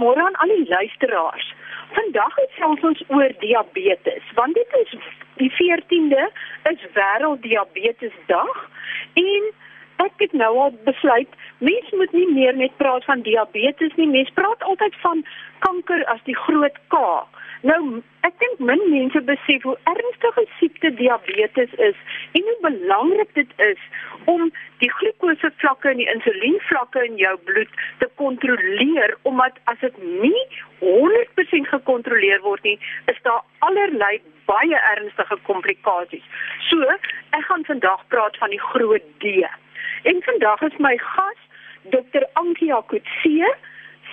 Goeiemôre aan al die luisteraars. Vandag gesels ons oor diabetes, want dit is die 14de is wêreld diabetesdag en ek het nou al besluit mens moet nie meer net praat van diabetes nie, mens praat altyd van kanker as die groot K. Nou, ek dink min mense besef hoe ernstige siekte diabetes is en hoe belangrik dit is om die glikosevlakke en die insulienvlakke in jou bloed te kontroleer omdat as dit nie 100% gekontroleer word nie, is daar allerlei baie ernstige komplikasies. So, ek gaan vandag praat van die groot D. En vandag is my gas Dr. Ankia Kutse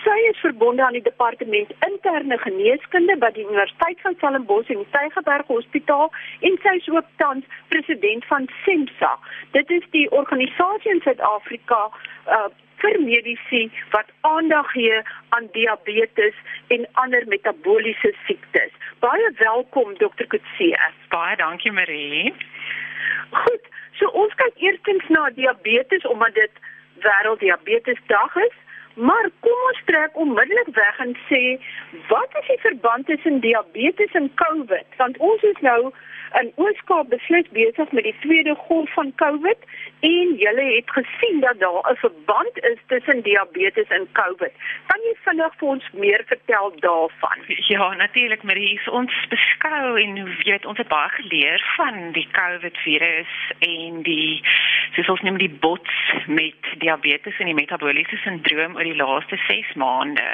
Sy is verbonde aan die departement interne geneeskunde by die Universiteit van Stellenbosch en die Tygerberg Hospitaal en sy is ook tans president van SEMSA. Dit is die organisasie in Suid-Afrika uh vir mediese wat aandag gee aan diabetes en ander metabooliese siektes. Baie welkom Dr. Kutse. Baie dankie Marie. Goed, so ons kyk eerstens na diabetes omdat dit wêrelddiabetesdag is. Maar kom ons trek onmiddellik weg en sê wat is die verband tussen diabetes en COVID? Want ons is nou in Ooskaap beslis besig met die tweede golf van COVID en julle het gesien dat daar 'n verband is tussen diabetes en COVID. Kan jy vinnig vir ons meer vertel daarvan? Ja, natuurlik, Marie, ons beskou en jy weet ons het baie geleer van die COVID virus en die soos ons noem die bots met diabetes en die metabooliese sindroom oor die laaste 6 maande.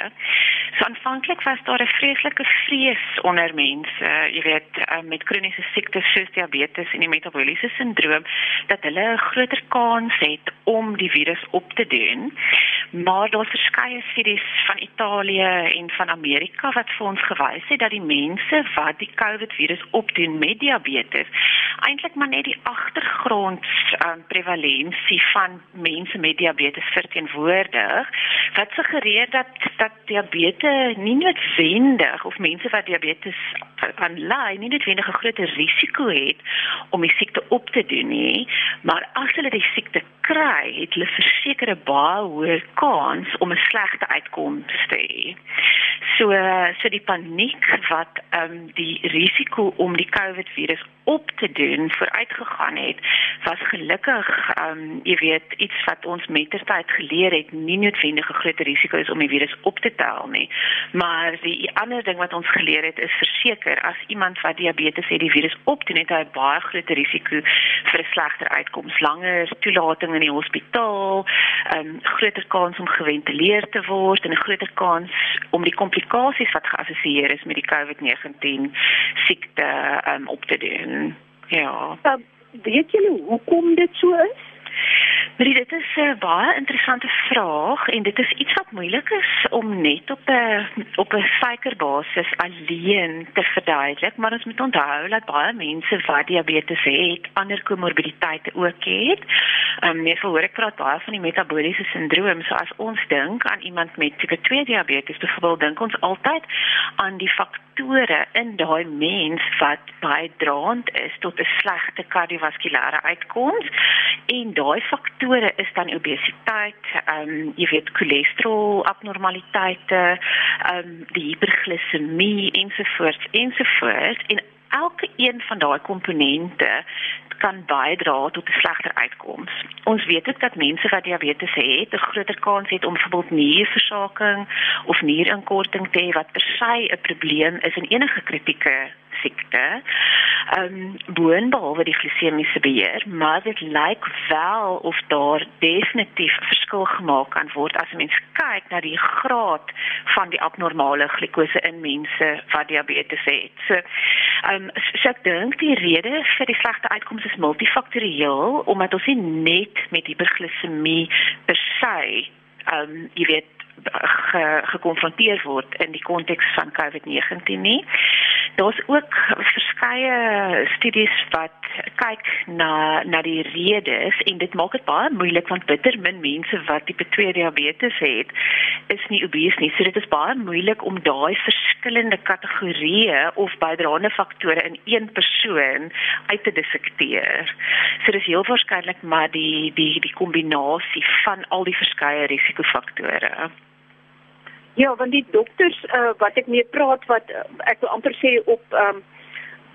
So aanvanklik was daar 'n vreeslike vrees onder mense, jy weet, eh, met kroniese siektes soos diabetes en die metabooliese sindroom dat hulle 'n groter kans het om die virus op te doen. Maar daar's verskeie studies van Italië en van Amerika wat vir ons gewys het dat die mense wat die COVID virus opdoen met diabetes eintlik maar net die agtergrond um, prevalensie van mense met diabetes verteenwoordig wat suggereer dat dat diabetes nie noodwendig of mense wat diabetes aan ly nie noodwendig 'n groot risiko het om die siekte op te doen nie, maar as hulle die siekte kry, het hulle verseker 'n baie hoër kans om 'n slegte uitkoms te hê. So so die paniek wat ehm um, die risiko om die COVID virus op te doen vooruitgegaan het, was gelukkig ehm um, jy weet iets wat ons mettertyd geleer het, nie noodwendig 'n groot risiko is om die virus op te tel nie. Maar die ander ding wat ons geleer het is verseker as iemand wat diabetes het die virus opdoen, het hy 'n baie groter risiko vir 'n slegter uitkoms, langer toelating in die hospitaal, 'n um, groter kans om geventileer te word en 'n groter kans om die komplikasies wat geassosieer is met die COVID-19 siekte um, op te doen. Ja. Uh, weet julle hoekom dit so is? Maar dit is 'n baie interessante vraag en dit is iets wat moeilik is om net op 'n op 'n suikerbasis alleen te verduidelik, maar ons moet onthou dat baie mense wat diabetes het, ander komorbiditeite ook het. Ehm um, mens hoor ek praat baie van die metabooliese sindroom, so as ons dink aan iemand met tipe 2 diabetes, byvoorbeeld dink ons altyd aan die faktore in daai mens wat bydraend is tot 'n slegte kardiovaskulêre uitkoms. En daai faktore is dan obesiteit, ehm um, jy weet cholesterol abnormaliteite, ehm um, die hiperglisemie ensovoorts ensovoorts. En elke een van daai komponente kan bydra tot 'n slegter uitkoms. Ons weet ook dat mense wat diabetes het, 'n groter kans het om byvoorbeeld nierversaking of nierinkorting te hê wat per se 'n probleem is in enige kritieke siekte. Ehm um, boonbehalwe die glisemiese beheer, maar dit lyk wel of daar definitief verskil gemaak kan word as mens kyk na die graad van die abnormale glikose in mense wat diabetes het. So ehm um, so ek dink die rede vir die slegte uitkomste is multifaktorieel omdat ons nie net met hiperglisemie per se ehm um, jy weet ge, gekonfronteer word in die konteks van COVID-19 nie. Daar's ook verskeie studies wat kyk na na die redes en dit maak dit baie moeilik want bitter min mense wat tipe 2 diabetes het is nie obese nie. So dit is baie moeilik om daai verskillende kategorieë of bydraende faktore in een persoon uit te dissekteer. So dis heel waarskynlik maar die die die kombinasie van al die verskeie risikofaktore. Ja, want die dokters uh, wat ek mee praat wat uh, ek wil amper sê op um,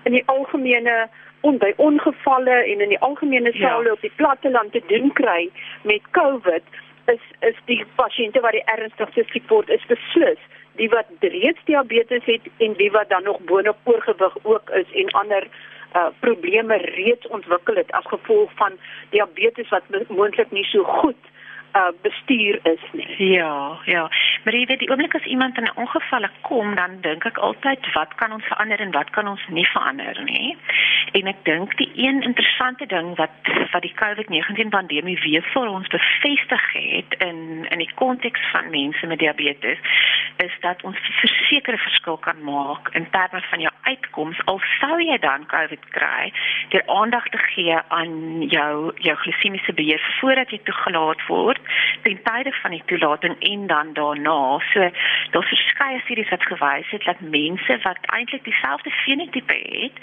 in die algemene on by ongevalle en in die algemene sale ja. op die platteland te doen kry met COVID is is die pasiënte wat die ernstigste siek word is beslis die wat reeds diabetes het en die wat dan nog boonop oorgewig ook is en ander uh, probleme reeds ontwikkel het as gevolg van diabetes wat moontlik nie so goed uh bestuur is nie. Ja, ja. Maar jy weet die oomblik as iemand in 'n ongeval kom, dan dink ek altyd wat kan ons verander en wat kan ons nie verander nie. En ek dink die een interessante ding wat wat die COVID-19 pandemie weer vir ons bevestig het in in die konteks van mense met diabetes is dat ons versekerde verskil kan maak in terme van jou uitkoms al sou jy dan COVID kry, deur aandag te gee aan jou jou glisemiese beheer voordat jy toegelaat word ten tye van die toelating en dan daarna. So daar's verskeie studies wat gewys het dat mense wat eintlik dieselfde fenotipe het,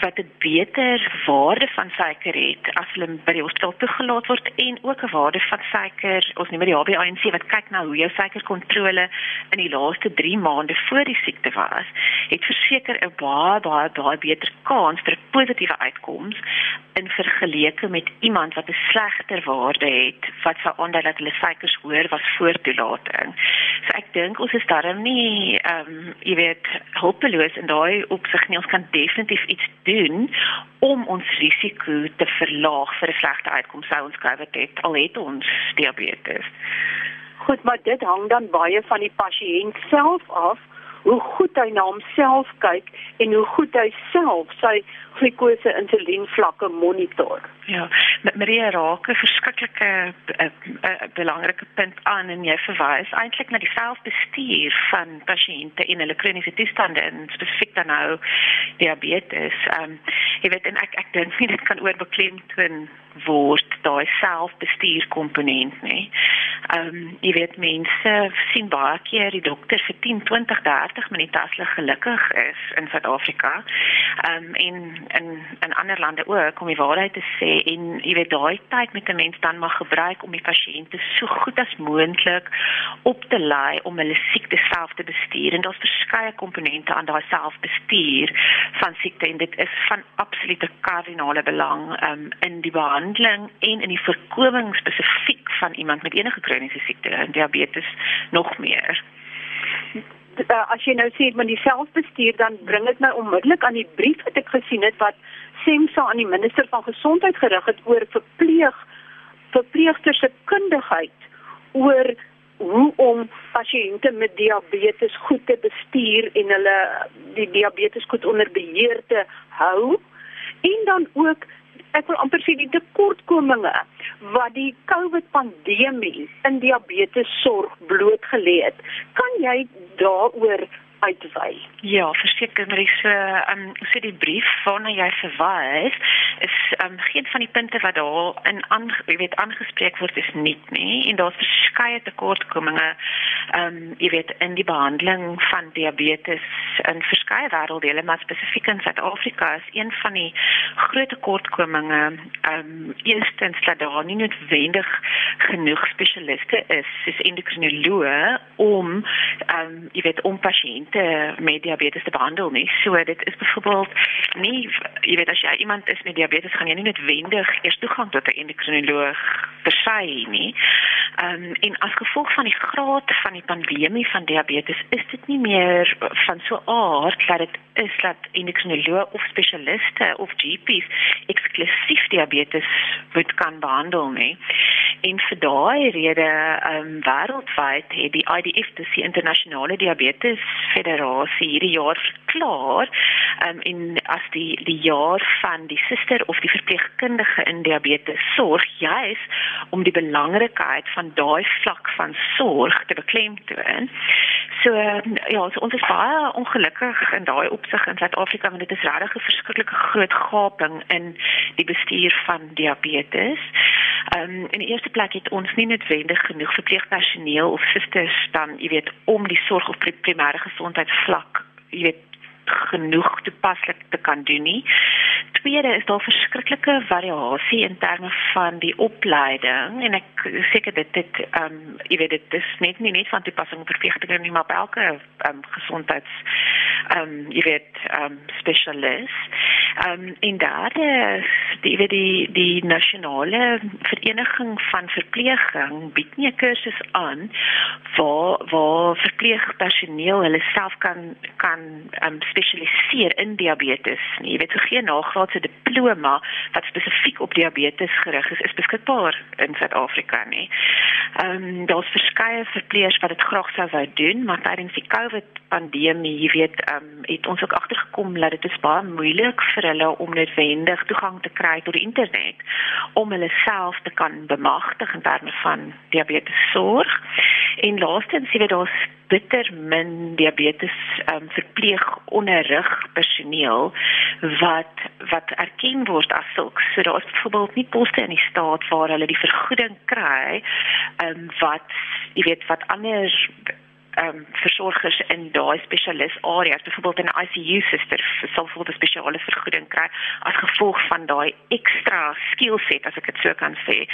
wat 'n beter waarde van suiker het as hulle by die hospitaal toegelaat word en ook 'n waarde van suiker, ons noem dit die HbA1c wat kyk na hoe jou suikerkontrole in die laaste 3 maande voor die siekte was, het verseker 'n baie baie baie beter kans vir positiewe uitkoms in vergeleke met iemand wat 'n slegter waarde het wat sou aandui dat hulle syfers hoër was voor toelating. So ek dink ons is darm nie ehm um, jy weet hopeloos in daai opsig nie. Ons kan definitief iets doen om ons risiko te verlaag vir 'n slegte uitkoms sou ons kry wat het al het ons diabetes. Goed, maar dit hang dan baie van die pasiënt self af hoe goed hy na homself kyk en hoe goed hy self sy glikose insulien vlakke monitor. Ja, Maria raak 'n verskriklike uh, uh, belangrike punt aan en jy verwys eintlik na die selfbestuur van pasiënte in hulle kroniese toestande en spesifiek dan nou diabetes. Ehm um, jy weet en ek ek dink nie dit kan oorbeklemtoon word daai selfbestuur komponent nê. Ehm um, jy weet mense sien baie keer die dokter vir 10, 20, 30 minute as hulle gelukkig is in Suid-Afrika. Ehm um, en in in ander lande ook om die waarheid te sê en jy weet daai tyd met 'n mens dan mag gebruik om die pasiënte so goed as moontlik op te lei om hulle siekte self te bestuur en daar's verskeie komponente aan daai selfbestuur van siekte en dit is van absolute kardinale belang um, in die behandeling en in die voorkoming spesifiek van iemand met enige kroniese siekte en diabetes nog meer uh, as jy nou sê met die selfbestuur dan bring dit my onmiddellik aan die brief wat ek gesien het wat SEMSA aan die minister van gesondheid gerig het oor verpleeg verpleegsters se kundigheid oor hoe om pasiënte met diabetes goed te bestuur en hulle die diabetes goed onder beheer te hou. En dan ook ek wil amper sê die tekortkominge wat die COVID pandemie in diabetes sorg blootgelê het. Kan jy daaroor uitwy. Ja, verseker maar is so ehm um, so die brief waarna jy verwys is ehm um, geen van die punte wat daar in aan jy weet aangespreek word is nie nie en daar's verskeie tekortkominge ehm um, jy weet in die behandeling van diabetes in verskeie wêrelddele maar spesifiek in Suid-Afrika is een van die groot tekortkominge ehm um, eerstens dat daar nie noodwendig genoeg spesialiste is soos endokrinoloë om ehm um, jy weet om pasiënte pasiënte met diabetes te behandel nie. So dit is byvoorbeeld nie jy weet as jy iemand is met diabetes gaan jy nie noodwendig eers toegang tot 'n endokrinoloog verskry nie. Ehm um, en as gevolg van die graad van die pandemie van diabetes is dit nie meer van so aard dat dit is dat endokrinoloog of spesialiste of GP's eksklusief diabetes moet kan behandel nie. En vir daai rede ehm um, wêreldwyd het die IDF, die internasionale diabetes federasie hierdie jaar verklaar um, en as die die jaar van die suster of die verpleegkundige in diabetes sorg juis om die belangrikheid van daai vlak van sorg te beklemtoon. So ja, so ons is baie ongelukkig in daai opsig in Suid-Afrika want dit is regtig 'n verskriklike groot gaping in die bestuur van diabetes. Ehm um, in die eerste plek het ons nie noodwendig genoeg verpleegpersoneel of susters dan, jy weet, om die sorg op primêre gesondheidsvlak, jy weet, genoeg toepaslik te kan doen nie. Tweede is daar verskriklike variasie in terme van die opleiding en ek seker dit dit ehm um, jy weet dit is net nie net van toepassing vir verpligtinge nie maar by elke ehm um, gesondheids ehm um, jy weet ehm um, spesialist. Ehm um, en is die weet die die nasionale vereniging van verpleging bied nie 'n kursus aan waar waar verpleegpersoneel hulle self kan kan ehm um, spesialiseer in diabetes nie. Jy weet so geen nagraadse diploma wat spesifiek op diabetes gerig is, is beskikbaar in Suid-Afrika nie. Ehm um, daar's verskeie verpleegers wat dit graag sou wou doen, maar tydens die COVID pandemie, jy weet, um, het ons ook agtergekom dat dit is baie moeilik vir hulle om noodwendig toegang te kry tot die internet om hulle self te kan bemagtig in terme van diabetes sorg. En laastens sien we daar's bitter min diabetes um, verpleeg onderrig personeel wat wat erken word as sulks. So daar is byvoorbeeld nie poste in die staat waar hulle die vergoeding kry um, wat jy weet wat anders ehm um, versorgers in daai spesialis areas, byvoorbeeld in 'n ICU suster, sal voel 'n spesiale vergoeding kry as gevolg van daai ekstra skillset as ek dit so kan sê.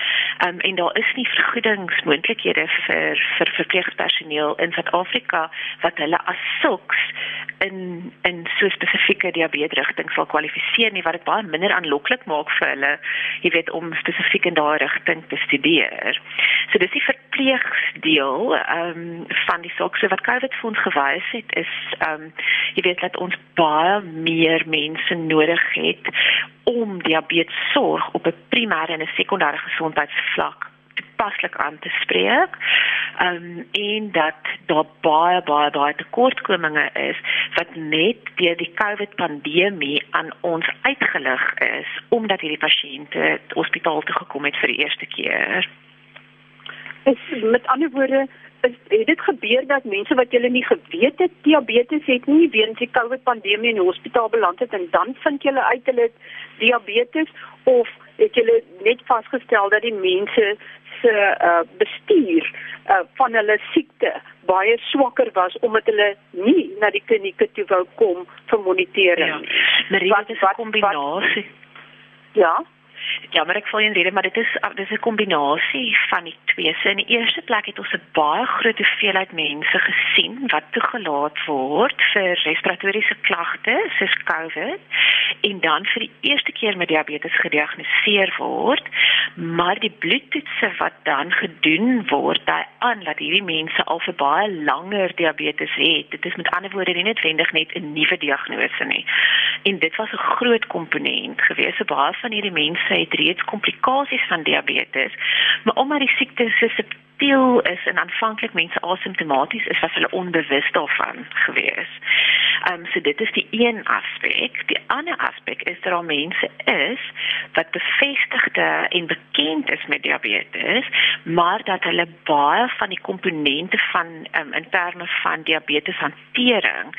Ehm um, en daar is nie vergoedingsmoontlikhede vir vir verpleegpersoneel in Suid-Afrika wat hulle as sulks in in so spesifieke diabetes rigting sal kwalifiseer nie wat dit baie minder aanloklik maak vir hulle, jy weet, om spesifiek in daai rigting te studeer. So dis die verpleegdeel ehm um, van die saak so wat COVID vir ons gewys het is ehm um, jy weet dat ons baie meer mense nodig het om diabetes sorg op 'n primêre en 'n sekondêre gesondheidsvlak paslik aan te spreek. Ehm um, en dat daar baie baie baie tekortkominge is wat net deur die COVID pandemie aan ons uitgelig is omdat hierdie pasiënte hospitaal toe gekom het vir die eerste keer. Is met ander woorde het dit gebeur dat mense wat julle nie geweet het diabetes het nie weens die COVID pandemie in die hospitaal beland het en dan vind julle uit hulle het diabetes of het julle net vasgestel dat die mense se uh, bestuur uh, van hulle siekte baie swakker was omdat hulle nie na die klinieke toe wou kom vir monitering. Ja. Maar dit is 'n kombinasie. Ja. Ja, maar ek voel in rede, maar dit is ah, dis 'n kombinasie van die twee. So in die eerste plek het ons 'n baie groot hoeveelheid mense gesien wat toegelaat word vir respiratoriese klagte soos COVID en dan vir die eerste keer met diabetes gediagnoseer word, maar die bloedtoetse wat dan gedoen word, daai aan dat hierdie mense al vir baie langer diabetes het. Dit is met ander woorde nie noodwendig net 'n nuwe diagnose nie. En dit was 'n groot komponent geweest. So baie van hierdie mense het reeds komplikasies van diabetes, maar omdat die siekte so subtiel is en aanvanklik mense asymptomaties is, was hulle onbewus daarvan gewees. Ehm um, so dit is die een aspek. Die ander aspek is dat daar mense is wat bevestigde en bekend is met diabetes, maar dat hulle baie van die komponente van um, in terme van diabetes hantering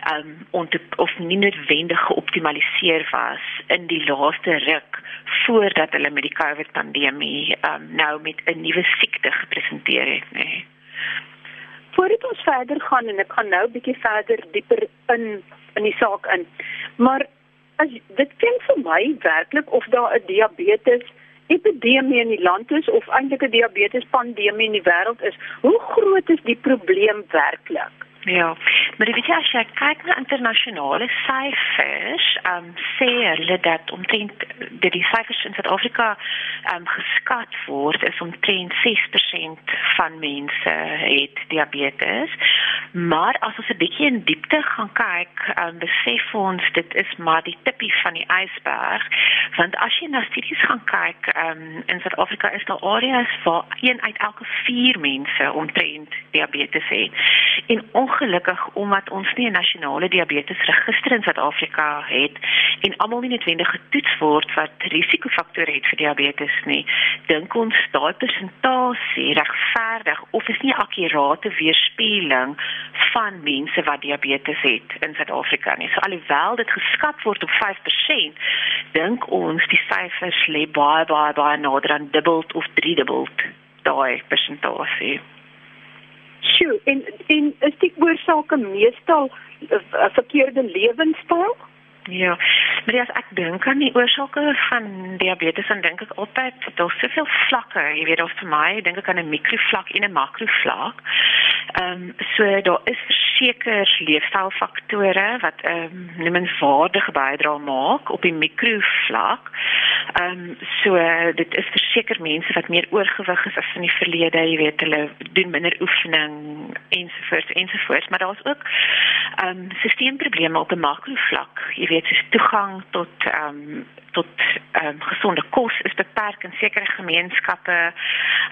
ehm um, of nie noodwendig geoptimaliseer was in die laaste ruk voordat hulle met die COVID pandemie um, nou met 'n nuwe siekte gepresenteer het, nê. Voordat ons verder gaan en ek gaan nou 'n bietjie verder dieper in in die saak in. Maar as dit klink vir my werklik of daar 'n diabetes epidemie in die land is of eintlik 'n diabetes pandemie in die wêreld is, hoe groot is die probleem werklik? Ja, maar weet as jy kyk na internasionale syfers, ehm um, sê hulle dat omtrent dat die syfers in Suid-Afrika ehm um, geskat word is omtrent 6% van mense het diabetes. Maar as ons 'n bietjie in diepte gaan kyk, ehm um, besef ons dit is maar die tipie van die ysberg, want as jy na studies gaan kyk, ehm um, in Suid-Afrika is daar areas waar een uit elke 4 mense omtrent diabetes het. En ongelukkig omdat ons nie 'n nasionale diabetesregister in Suid-Afrika het en almal nie noodwendig getoets word wat risikofaktore het vir diabetes nie, dink ons daai persentasie regverdig of is nie akkurate weerspieëling van mense wat diabetes het in Suid-Afrika nie. So alhoewel dit geskat word op 5%, dink ons die syfers lê baie baie baie nader aan dubbel of driedubbel daai persentasie. Sjoe, en en is die oorsake meestal 'n uh, verkeerde lewenstyl? Ja. Maar as ek dink aan die oorsake van diabetes, dan dink ek altyd daar's soveel vlakke, jy weet, of vir my dink ek aan 'n mikrovlak en 'n makrovlak. Ehm um, so daar is verseker leefstylfaktore wat 'n um, noemenswaardige bydrae maak op die mikrovlak. Ehm um, so dit is verseker mense wat meer oorgewig is as in die verlede, jy weet, hulle doen minder oefening ensovoorts ensovoorts, maar daar's ook ehm um, sisteemprobleme op 'n makrovlak. Jy weet, soos toegang tot ehm um, tot ehm um, gesonde kos is beperk in sekere gemeenskappe.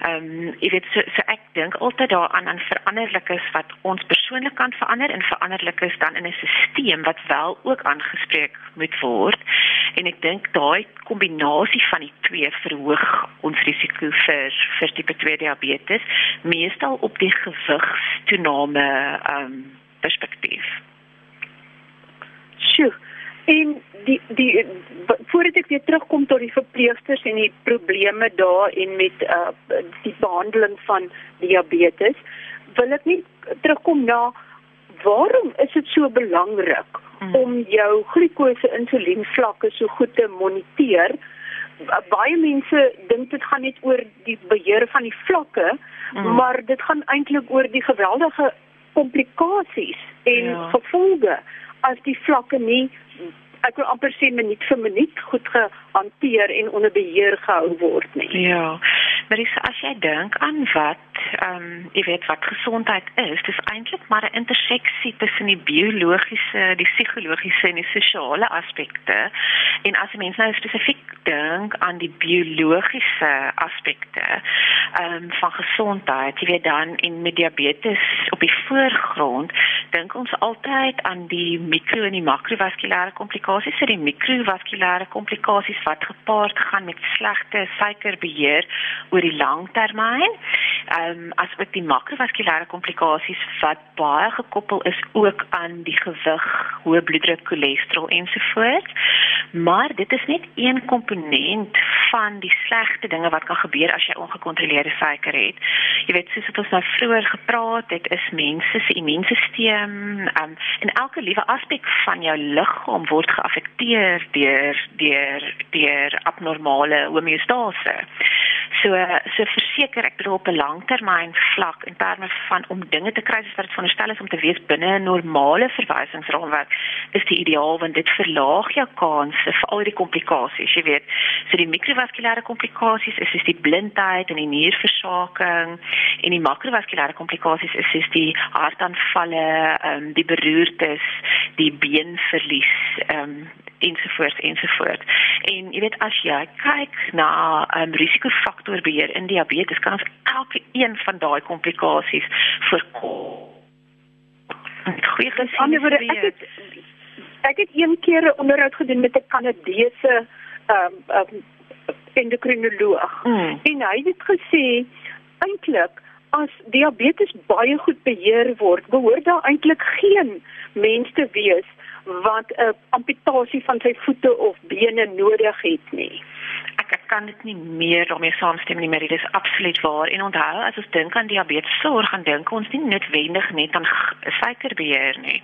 Ehm um, jy weet so, so ek dink altyd daaraan aan veranderlikes wat ons persoonlik kan verander en veranderlikes dan in 'n stelsel wat wel ook aangespreek moet word. En ek dink daai kombinasie van die twee verhoog ons risiko vir vir tipe 2 diabetes, meestal op die gewigstoename ehm um, perspektief. Sjoe. En die die voordat ek weer terugkom tot die verpleegsters en die probleme daar en met uh die behandeling van diabetes, wil ek net terugkom na waarom is dit so belangrik hmm. om jou glikose insulien vlakke so goed te moniteer? Baie mense dink dit gaan net oor die beheer van die vlakke, hmm. maar dit gaan eintlik oor die geweldige komplikasies en ja. gevolge as die vlakke nie ek wil amper sê minuut vir minuut goed gehanteer en onder beheer gehou word nie. Ja. Maar is, as jy dink aan wat ehm um, jy weet wat gesondheid is, dis eintlik maar 'n interseksie tussen die biologiese, die psigologiese en die sosiale aspekte. En as mens nou spesifiek dink aan die biologiese aspekte ehm um, van gesondheid, jy weet dan in met diabetes op die voorgrond, dink ons altyd aan die mikro en die makrovaskulêre komplikasies, so die mikrovaskulêre komplikasies wat gepaard gaan met slegte suikerbeheer oor die lang termyn. Ehm um, as ook die makrovaskulêre komplikasies wat baie gekoppel is ook aan die gewig, hoë bloeddruk, cholesterol ensovoorts. Maar dit is net een komponent van die slegte dinge wat kan gebeur as jy ongekontroleerde suiker het. Jy weet soos wat ons nou vroeër gepraat het, is mense se immuunstelsel um, en elke liewe aspek van jou liggaam word geaffekteer deur deur deur abnormale homeostase. So so verseker ek bedoel op 'n langtermyn vlak in terme van om dinge te kry wat dit veronderstel is om te wees binne 'n normale verwysingsraamwerk is die ideaal want dit verlaag jou kanse vir al die komplikasies, jy weet. So die mikrovaskulêre komplikasies is soos die blindheid en die nierversaking en die makrovaskulêre komplikasies is soos die hartaanvalle, ehm um, die beroertes, die beenverlies, ehm um, ensovoorts ensovoorts. En jy weet as jy kyk na um, risikofaktorbeheer in diabetes, kan ons elke een van daai komplikasies voorkom. Goeie gesien ek het ek het een keer 'n onderhoud gedoen met 'n Kanadese ehm um, um, endokrinoloog mm. en hy het gesê eintlik as diabetes baie goed beheer word, behoort daar eintlik geen mens te wees wat 'n amputasie van sy voete of bene nodig het nie. Ek ek kan dit nie meer daarmee saamstem nie, maar dit is absoluut waar. En onthou, as ons dink aan diabetes, sorg aan dink ons nie noodwendig net aan suikerbeheer nie.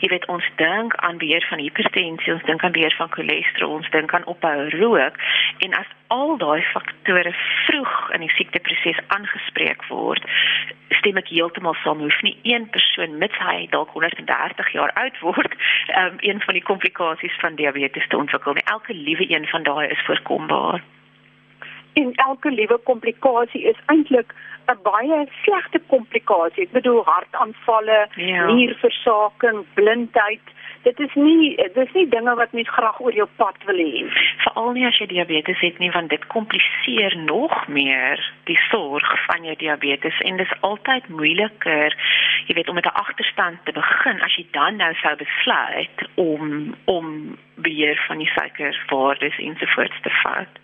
Jy weet ons dink aan beheer van hipertensie, ons dink aan beheer van cholesterol, ons dink aan ophou rook en as al daai faktore vroeg in die siekteproses aangespreek word, stem ek heeltemal saam. Hoef nie een persoon mits hy dalk 130 jaar oud word, um, een van die komplikasies van diabetes te ontwikkel nie. Elke liewe een van daai is voorkombaar. En elke liewe komplikasie is eintlik 'n baie slegte komplikasie. Ek bedoel hartaanvalle, ja. nierversaking, blindheid, dit is nie dis nie dinge wat mens graag oor jou pad wil hê. Veral nie as jy diabetes het nie want dit kompliseer nog meer die sorg van jou diabetes en dis altyd moeiliker jy weet om met 'n agterstand te begin as jy dan nou sou besluit om om beheer van die suikerwaardes ensovoorts te vat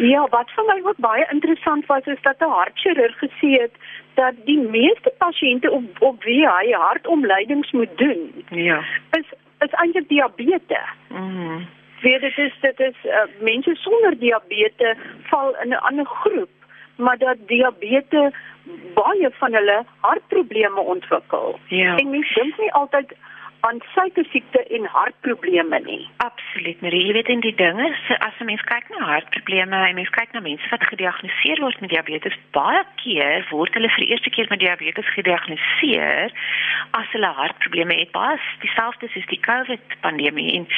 Ja, wat vir my ook baie interessant was is dat 'n hartchirurg gesê het dat die meeste pasiënte op op wie hy hartomleidings moet doen, ja, is is eintlik diabetes. Mhm. Mm Weet dit is dit is uh, mense sonder diabetes val in 'n ander groep, maar dat diabetes baie van hulle hartprobleme ontwikkel. Ja. En mense dink nie altyd aan suikersiekte en hartprobleme nie. Absoluut, Marie. Jy weet in die dinge, as 'n mens kyk na hartprobleme en mens kyk na mense wat gediagnoseer word met diabetes, baie keer word hulle vir die eerste keer met diabetes gediagnoseer as hulle hartprobleme het. Baie dieselfde soos die COVID pandemie en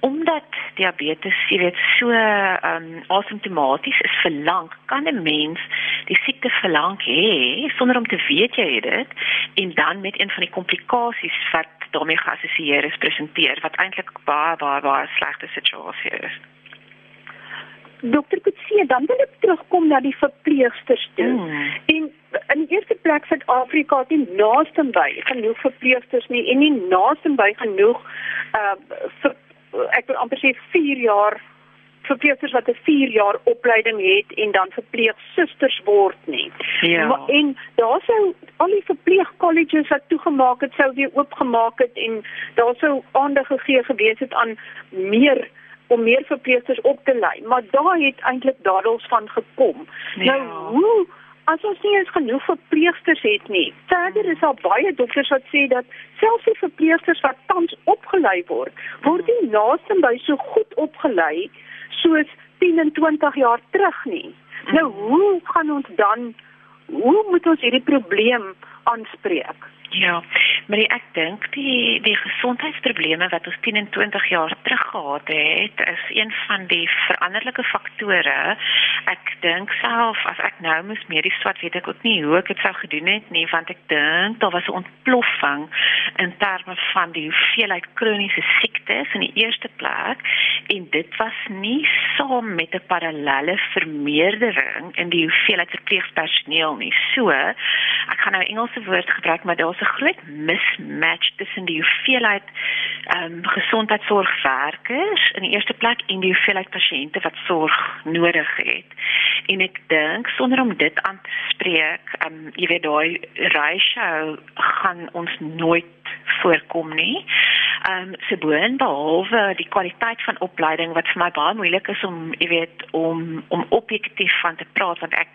omdat diabetes, jy weet, so ehm um, asymptomaties is vir lank, kan 'n mens die siekte vir lank hê sonder om te weet jy het dit en dan met een van die komplikasies wat daarmee geassosieer is presenteer wat eintlik baie baie baie slegte situasie is. Dokter Kutsie, dan wil ek terugkom na die verpleegsters toe. Mm. En in die eerste plek Suid-Afrika het nie naaste by genoeg verpleegsters nie en nie naaste by genoeg uh vir, ek wil amper sê 4 jaar verpleegsters wat 'n 4 jaar opleiding het en dan verpleegsusters word nie. Ja. Maar, en daar sou al die verpleegkolleges wat toegemaak het, sou weer oopgemaak het en daar sou aandag gegee gewees het aan meer om meer verpleegsters op te lei, maar daar het eintlik dadels van gekom. Ja. Nou hoe as ons nie eens genoeg verpleegsters het nie. Verder is daar baie dokters wat sê dat selfs die verpleegsters wat tans opgelei word, word nie naaste by so goed opgelei soos 10 en 20 jaar terug nie. Nou hoe gaan ons dan hoe moet ons hierdie probleem aanspreek? Ja, maar ek dink die die gesondheidsprobleme wat ons 10 en 20 jaar terug gehad het, is een van die veranderlike faktore. Ek dink self as ek nou moes medies swat, weet ek ook nie hoe ek dit sou gedoen het nie, want ek dink daar was 'n ontploffing in terme van die hoeveelheid kroniese siektes in die eerste plek en dit was nie saam met 'n parallelle vermeerdering in die hoeveelheid verpleegpersoneel nie. So, ek gaan nou Engelse woord gebruik, maar daar's 'n groot mismatch tussen die hoeveelheid ehm um, gesondheidsorgwerkers in die eerste plek en die hoeveelheid pasiënte wat sorg nodig het. En ek dink sonder om dit aan te spreek, ehm um, jy weet daai ratio gaan ons nooit voorkom nie. Ehm um, se boon behalwe die kwaliteit van opleiding wat vir my baie moeilik is om jy weet om om objektief van te praat want ek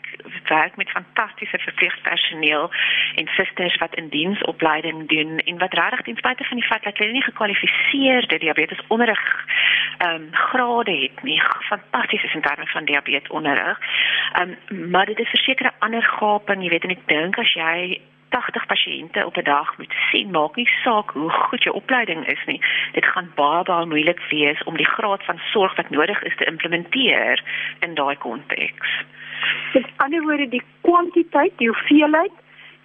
werk met fantastiese verpleegpersoneel en susters wat in diensopleiding doen en wat regtig ten spyte van die feit dat hulle nie gekwalifiseerde diabetes onderrig ehm um, grade het nie fantasties is in terme van diabetes onderrig. Ehm um, maar dit is verseker 'n ander gaping, jy weet en ek dink as jy 80 pasiënte op 'n dag moet sien, maak nie saak hoe goed jou opleiding is nie. Dit gaan baie baie moeilik wees om die graad van sorg wat nodig is te implementeer in daai konteks. Met ander woorde, die kwantiteit, die hoeveelheid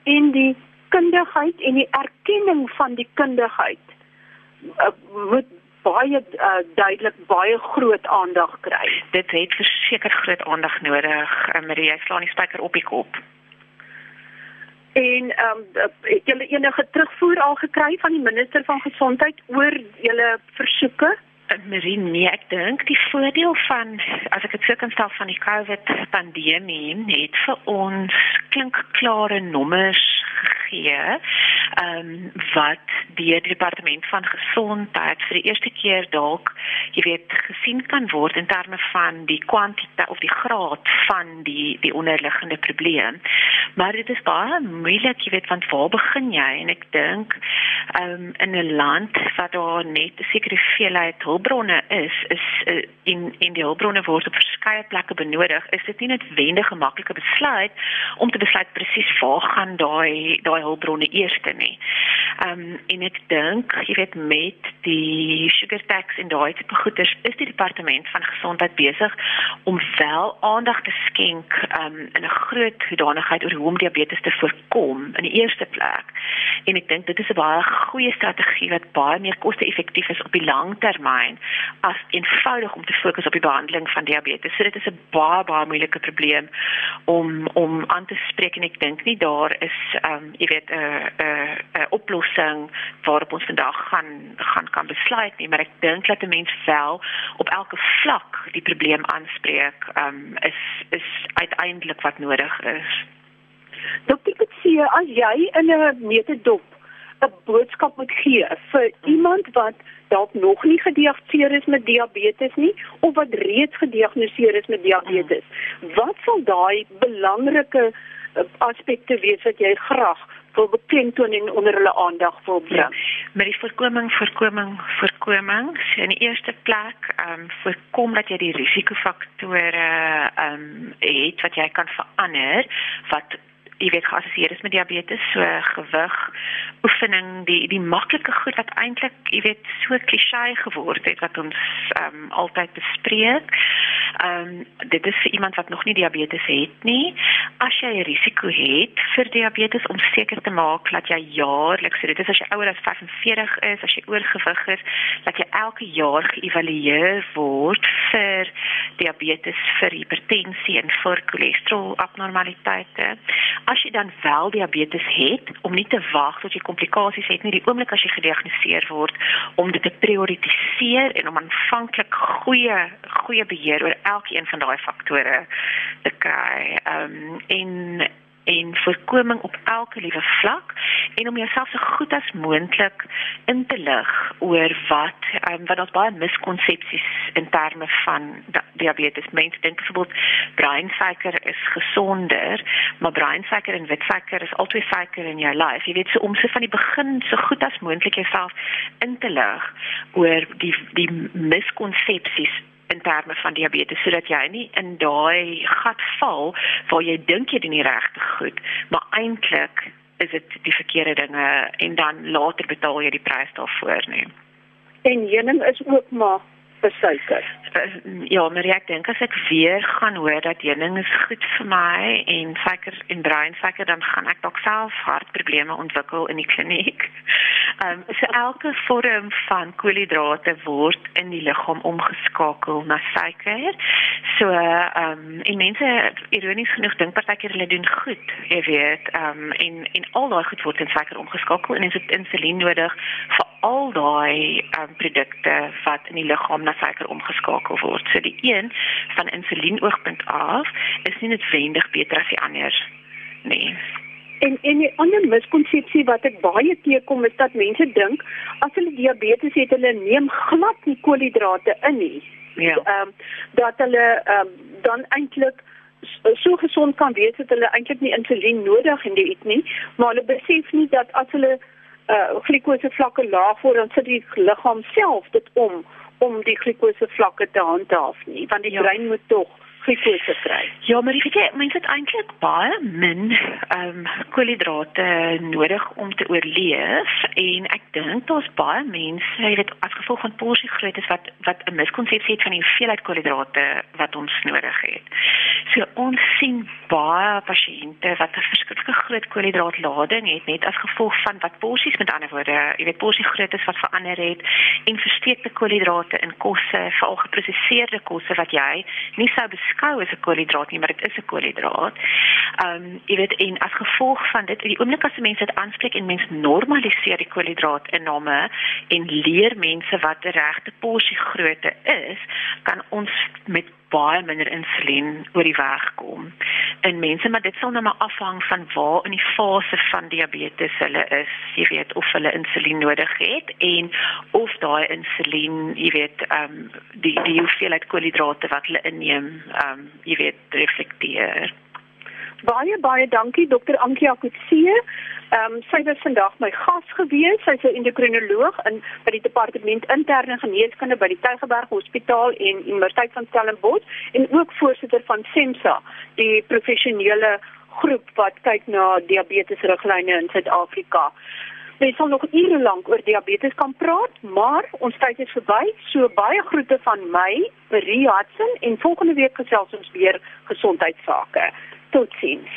en die kundigheid en die erkenning van die kundigheid uh, moet baie uh, duidelik baie groot aandag kry. Dit het verseker groot aandag nodig. Uh, Marie, jy slaan die spyker op die kop. En ehm um, het julle enige terugvoer al gekry van die minister van gesondheid oor julle versoeke? Marie, nee, ek dink die voordeel van as ek dit sou kan stel van die COVID pandemie het vir ons klinkklare nommers gegee. Ehm um, wat die departement van gesondheid vir die eerste keer dalk, jy weet, gesien kan word in terme van die kwantiteit of die graad van die die onderliggende probleem. Maar dit is baie moeilik, jy weet, want waar begin jy? En ek dink ehm um, in 'n land wat daar net 'n sekere hoeveelheid hulpbronne is, is uh, in in die hulpbronne word op verskeie plekke benodig, is dit nie noodwendig 'n maklike besluit om te besluit presies waar gaan daai daai hulpbronne eerste nie. Ehm um, en ek dink, jy weet met die sugar tax en daai tipe goeders is die departement van gesondheid besig om wel aandag te skenk ehm um, in 'n groot hoedanigheid oor hoe om diabetes te voorkom in die eerste plek. En ek dink dit is 'n baie goeie strategie wat baie meer koste-effektief is op die lang termyn as eenvoudig om te fokus op die behandeling van diabetes. So dit is 'n baie baie moeilike probleem om om aan te spreek en ek dink nie daar is ehm um, jy weet 'n uh, 'n uh, uh, oplossing waarop ons vandag gaan gaan kan besluit nie, maar ek dink dat 'n mens wel op elke vlak die probleem aanspreek, ehm um, is is uiteindelik wat nodig is. Dokter Kutsie, as jy in 'n metodop 'n boodskap moet gee vir iemand wat dalk nog nie gediagnoseer is met diabetes nie of wat reeds gediagnoseer is met diabetes, wat sal daai belangrike aspekte wees wat jy graag wil beklemtoon en onder hulle aandag wil bring. Ja. met die voorkoming voorkoming voorkoming so in die eerste plek ehm um, voorkom dat jy die risikofaktore ehm um, het wat jy kan verander wat jy weet geassosieer is met diabetes so gewig oefening die die maklike goed wat eintlik jy weet so klisjé geword het wat ons ehm um, altyd bespreek. Ehm um, dit is vir iemand wat nog nie diabetes het nie. As jy 'n risiko het vir diabetes om seker te maak dat jy jaarliks, so dit is as jy ouer as 45 is, as jy oorgewig is, dat jy elke jaar geëvalueer word vir diabetes, vir hipertensie en vir cholesterol abnormaliteite as jy dan wel diabetes het om nie te wag tot jy komplikasies het nie die oomblik as jy gediagnoseer word om dit te prioritiseer en om aanvanklik goeie goeie beheer oor elkeen van daai faktore te kry. Ehm um, en en voorkoming op elke liewe vlak en om jouself so goed as moontlik in te lig oor wat um, wat ons baie miskonsepsies in terme van diabetes. Mense dink byvoorbeeld breinsuiker is gesonder maar breinsuiker en witsuiker is altyd suiker in jou lewe jy weet so om se van die begin so goed as moontlik jouself in te lig oor die die miskonsepsies in terme van diabetes sodat jy nie in daai gat val waar jy dink jy doen die regte goed, maar eintlik is dit die verkeerde dinge en dan later betaal jy die prys daarvoor nie. En heuning is ook maar besuiker. Ja, maar ek dink as ek weer gaan hoor dat heuning is goed vir my en suiker en breinsuiker dan gaan ek dalk self hartprobleme ontwikkel in die kliniek. Ehm um, so elke vorm van koolhidrate word in die liggaam omgeskakel na suiker. So ehm um, en mense ironies genoeg dink partykeer hulle doen goed, jy weet, ehm um, en en al daai goed word in suiker omgeskakel en is dit insulien nodig vir al daai um, produkte wat in die liggaam na suiker omgeskakel word. So die een van insulienoogpunt af is nie noodwendig beter as die ander nie. En en 'n ander miskonsepsie wat ek baie teekom is dat mense dink as hulle diabetes het, hulle neem glad nie koolhidrate in nie. Ja. Ehm um, dat hulle ehm um, dan eintlik so gesond kan wees dat hulle eintlik nie insulien nodig het nie, maar hulle besef nie dat as hulle uh glikose vlakke laag word dan sit die liggaam self dit om om die glikose vlakke te handhaaf nie want die ja. brein moet tog glikose kry. Ja, maar ek sê mense het eintlik baie min ehm um, koolhidrate nodig om te oorleef en ek dink daar's baie mense, jy weet, as gevolg van porsiegrootte wat wat 'n miskonsepsie het van die hoeveelheid koolhidrate wat ons nodig het. So ons sien baie pasiënte wat 'n verskriklike groot koolhidraatlading het net as gevolg van wat porsies met ander woorde, jy weet porsiegrootte wat verander het en versteekte koolhidrate in kosse, veral geprosesseerde kosse wat jy nie sou beskou as 'n koolhidraat nie, maar dit is 'n koolhidraat. Ehm um, jy weet en as gevolg van dit, die oomblik as mense dit aanspreek en mense normaliseer die koolhidraatinname en leer mense wat 'n regte porsie grootte is, kan ons met baie minder insulien oor die weg kom. En mense, maar dit sal nou maar afhang van waar in die fase van diabetes hulle is, jy weet of hulle insulien nodig het en of daai insulien, jy weet, ehm um, die die hoeveelheid koolhidrate wat hulle inneem, ehm um, jy weet, reflekteer. Baie baie dankie Dr. Ankie Akutse. Ehm um, sy was vandag my gas gewees. Sy's 'n endokrinoloog in by die departement interne geneeskunde by die Tygerberg Hospitaal en Universiteit van Stellenbosch en ook voorsitter van SEMSA, die professionele groep wat kyk na diabetes riglyne in Suid-Afrika. Ons sal nog ure lank oor diabetes kan praat, maar ons tyd is verby. So baie groete van my, Marie Hudson en volgende week gesels ons weer gesondheidsake. Tutsins.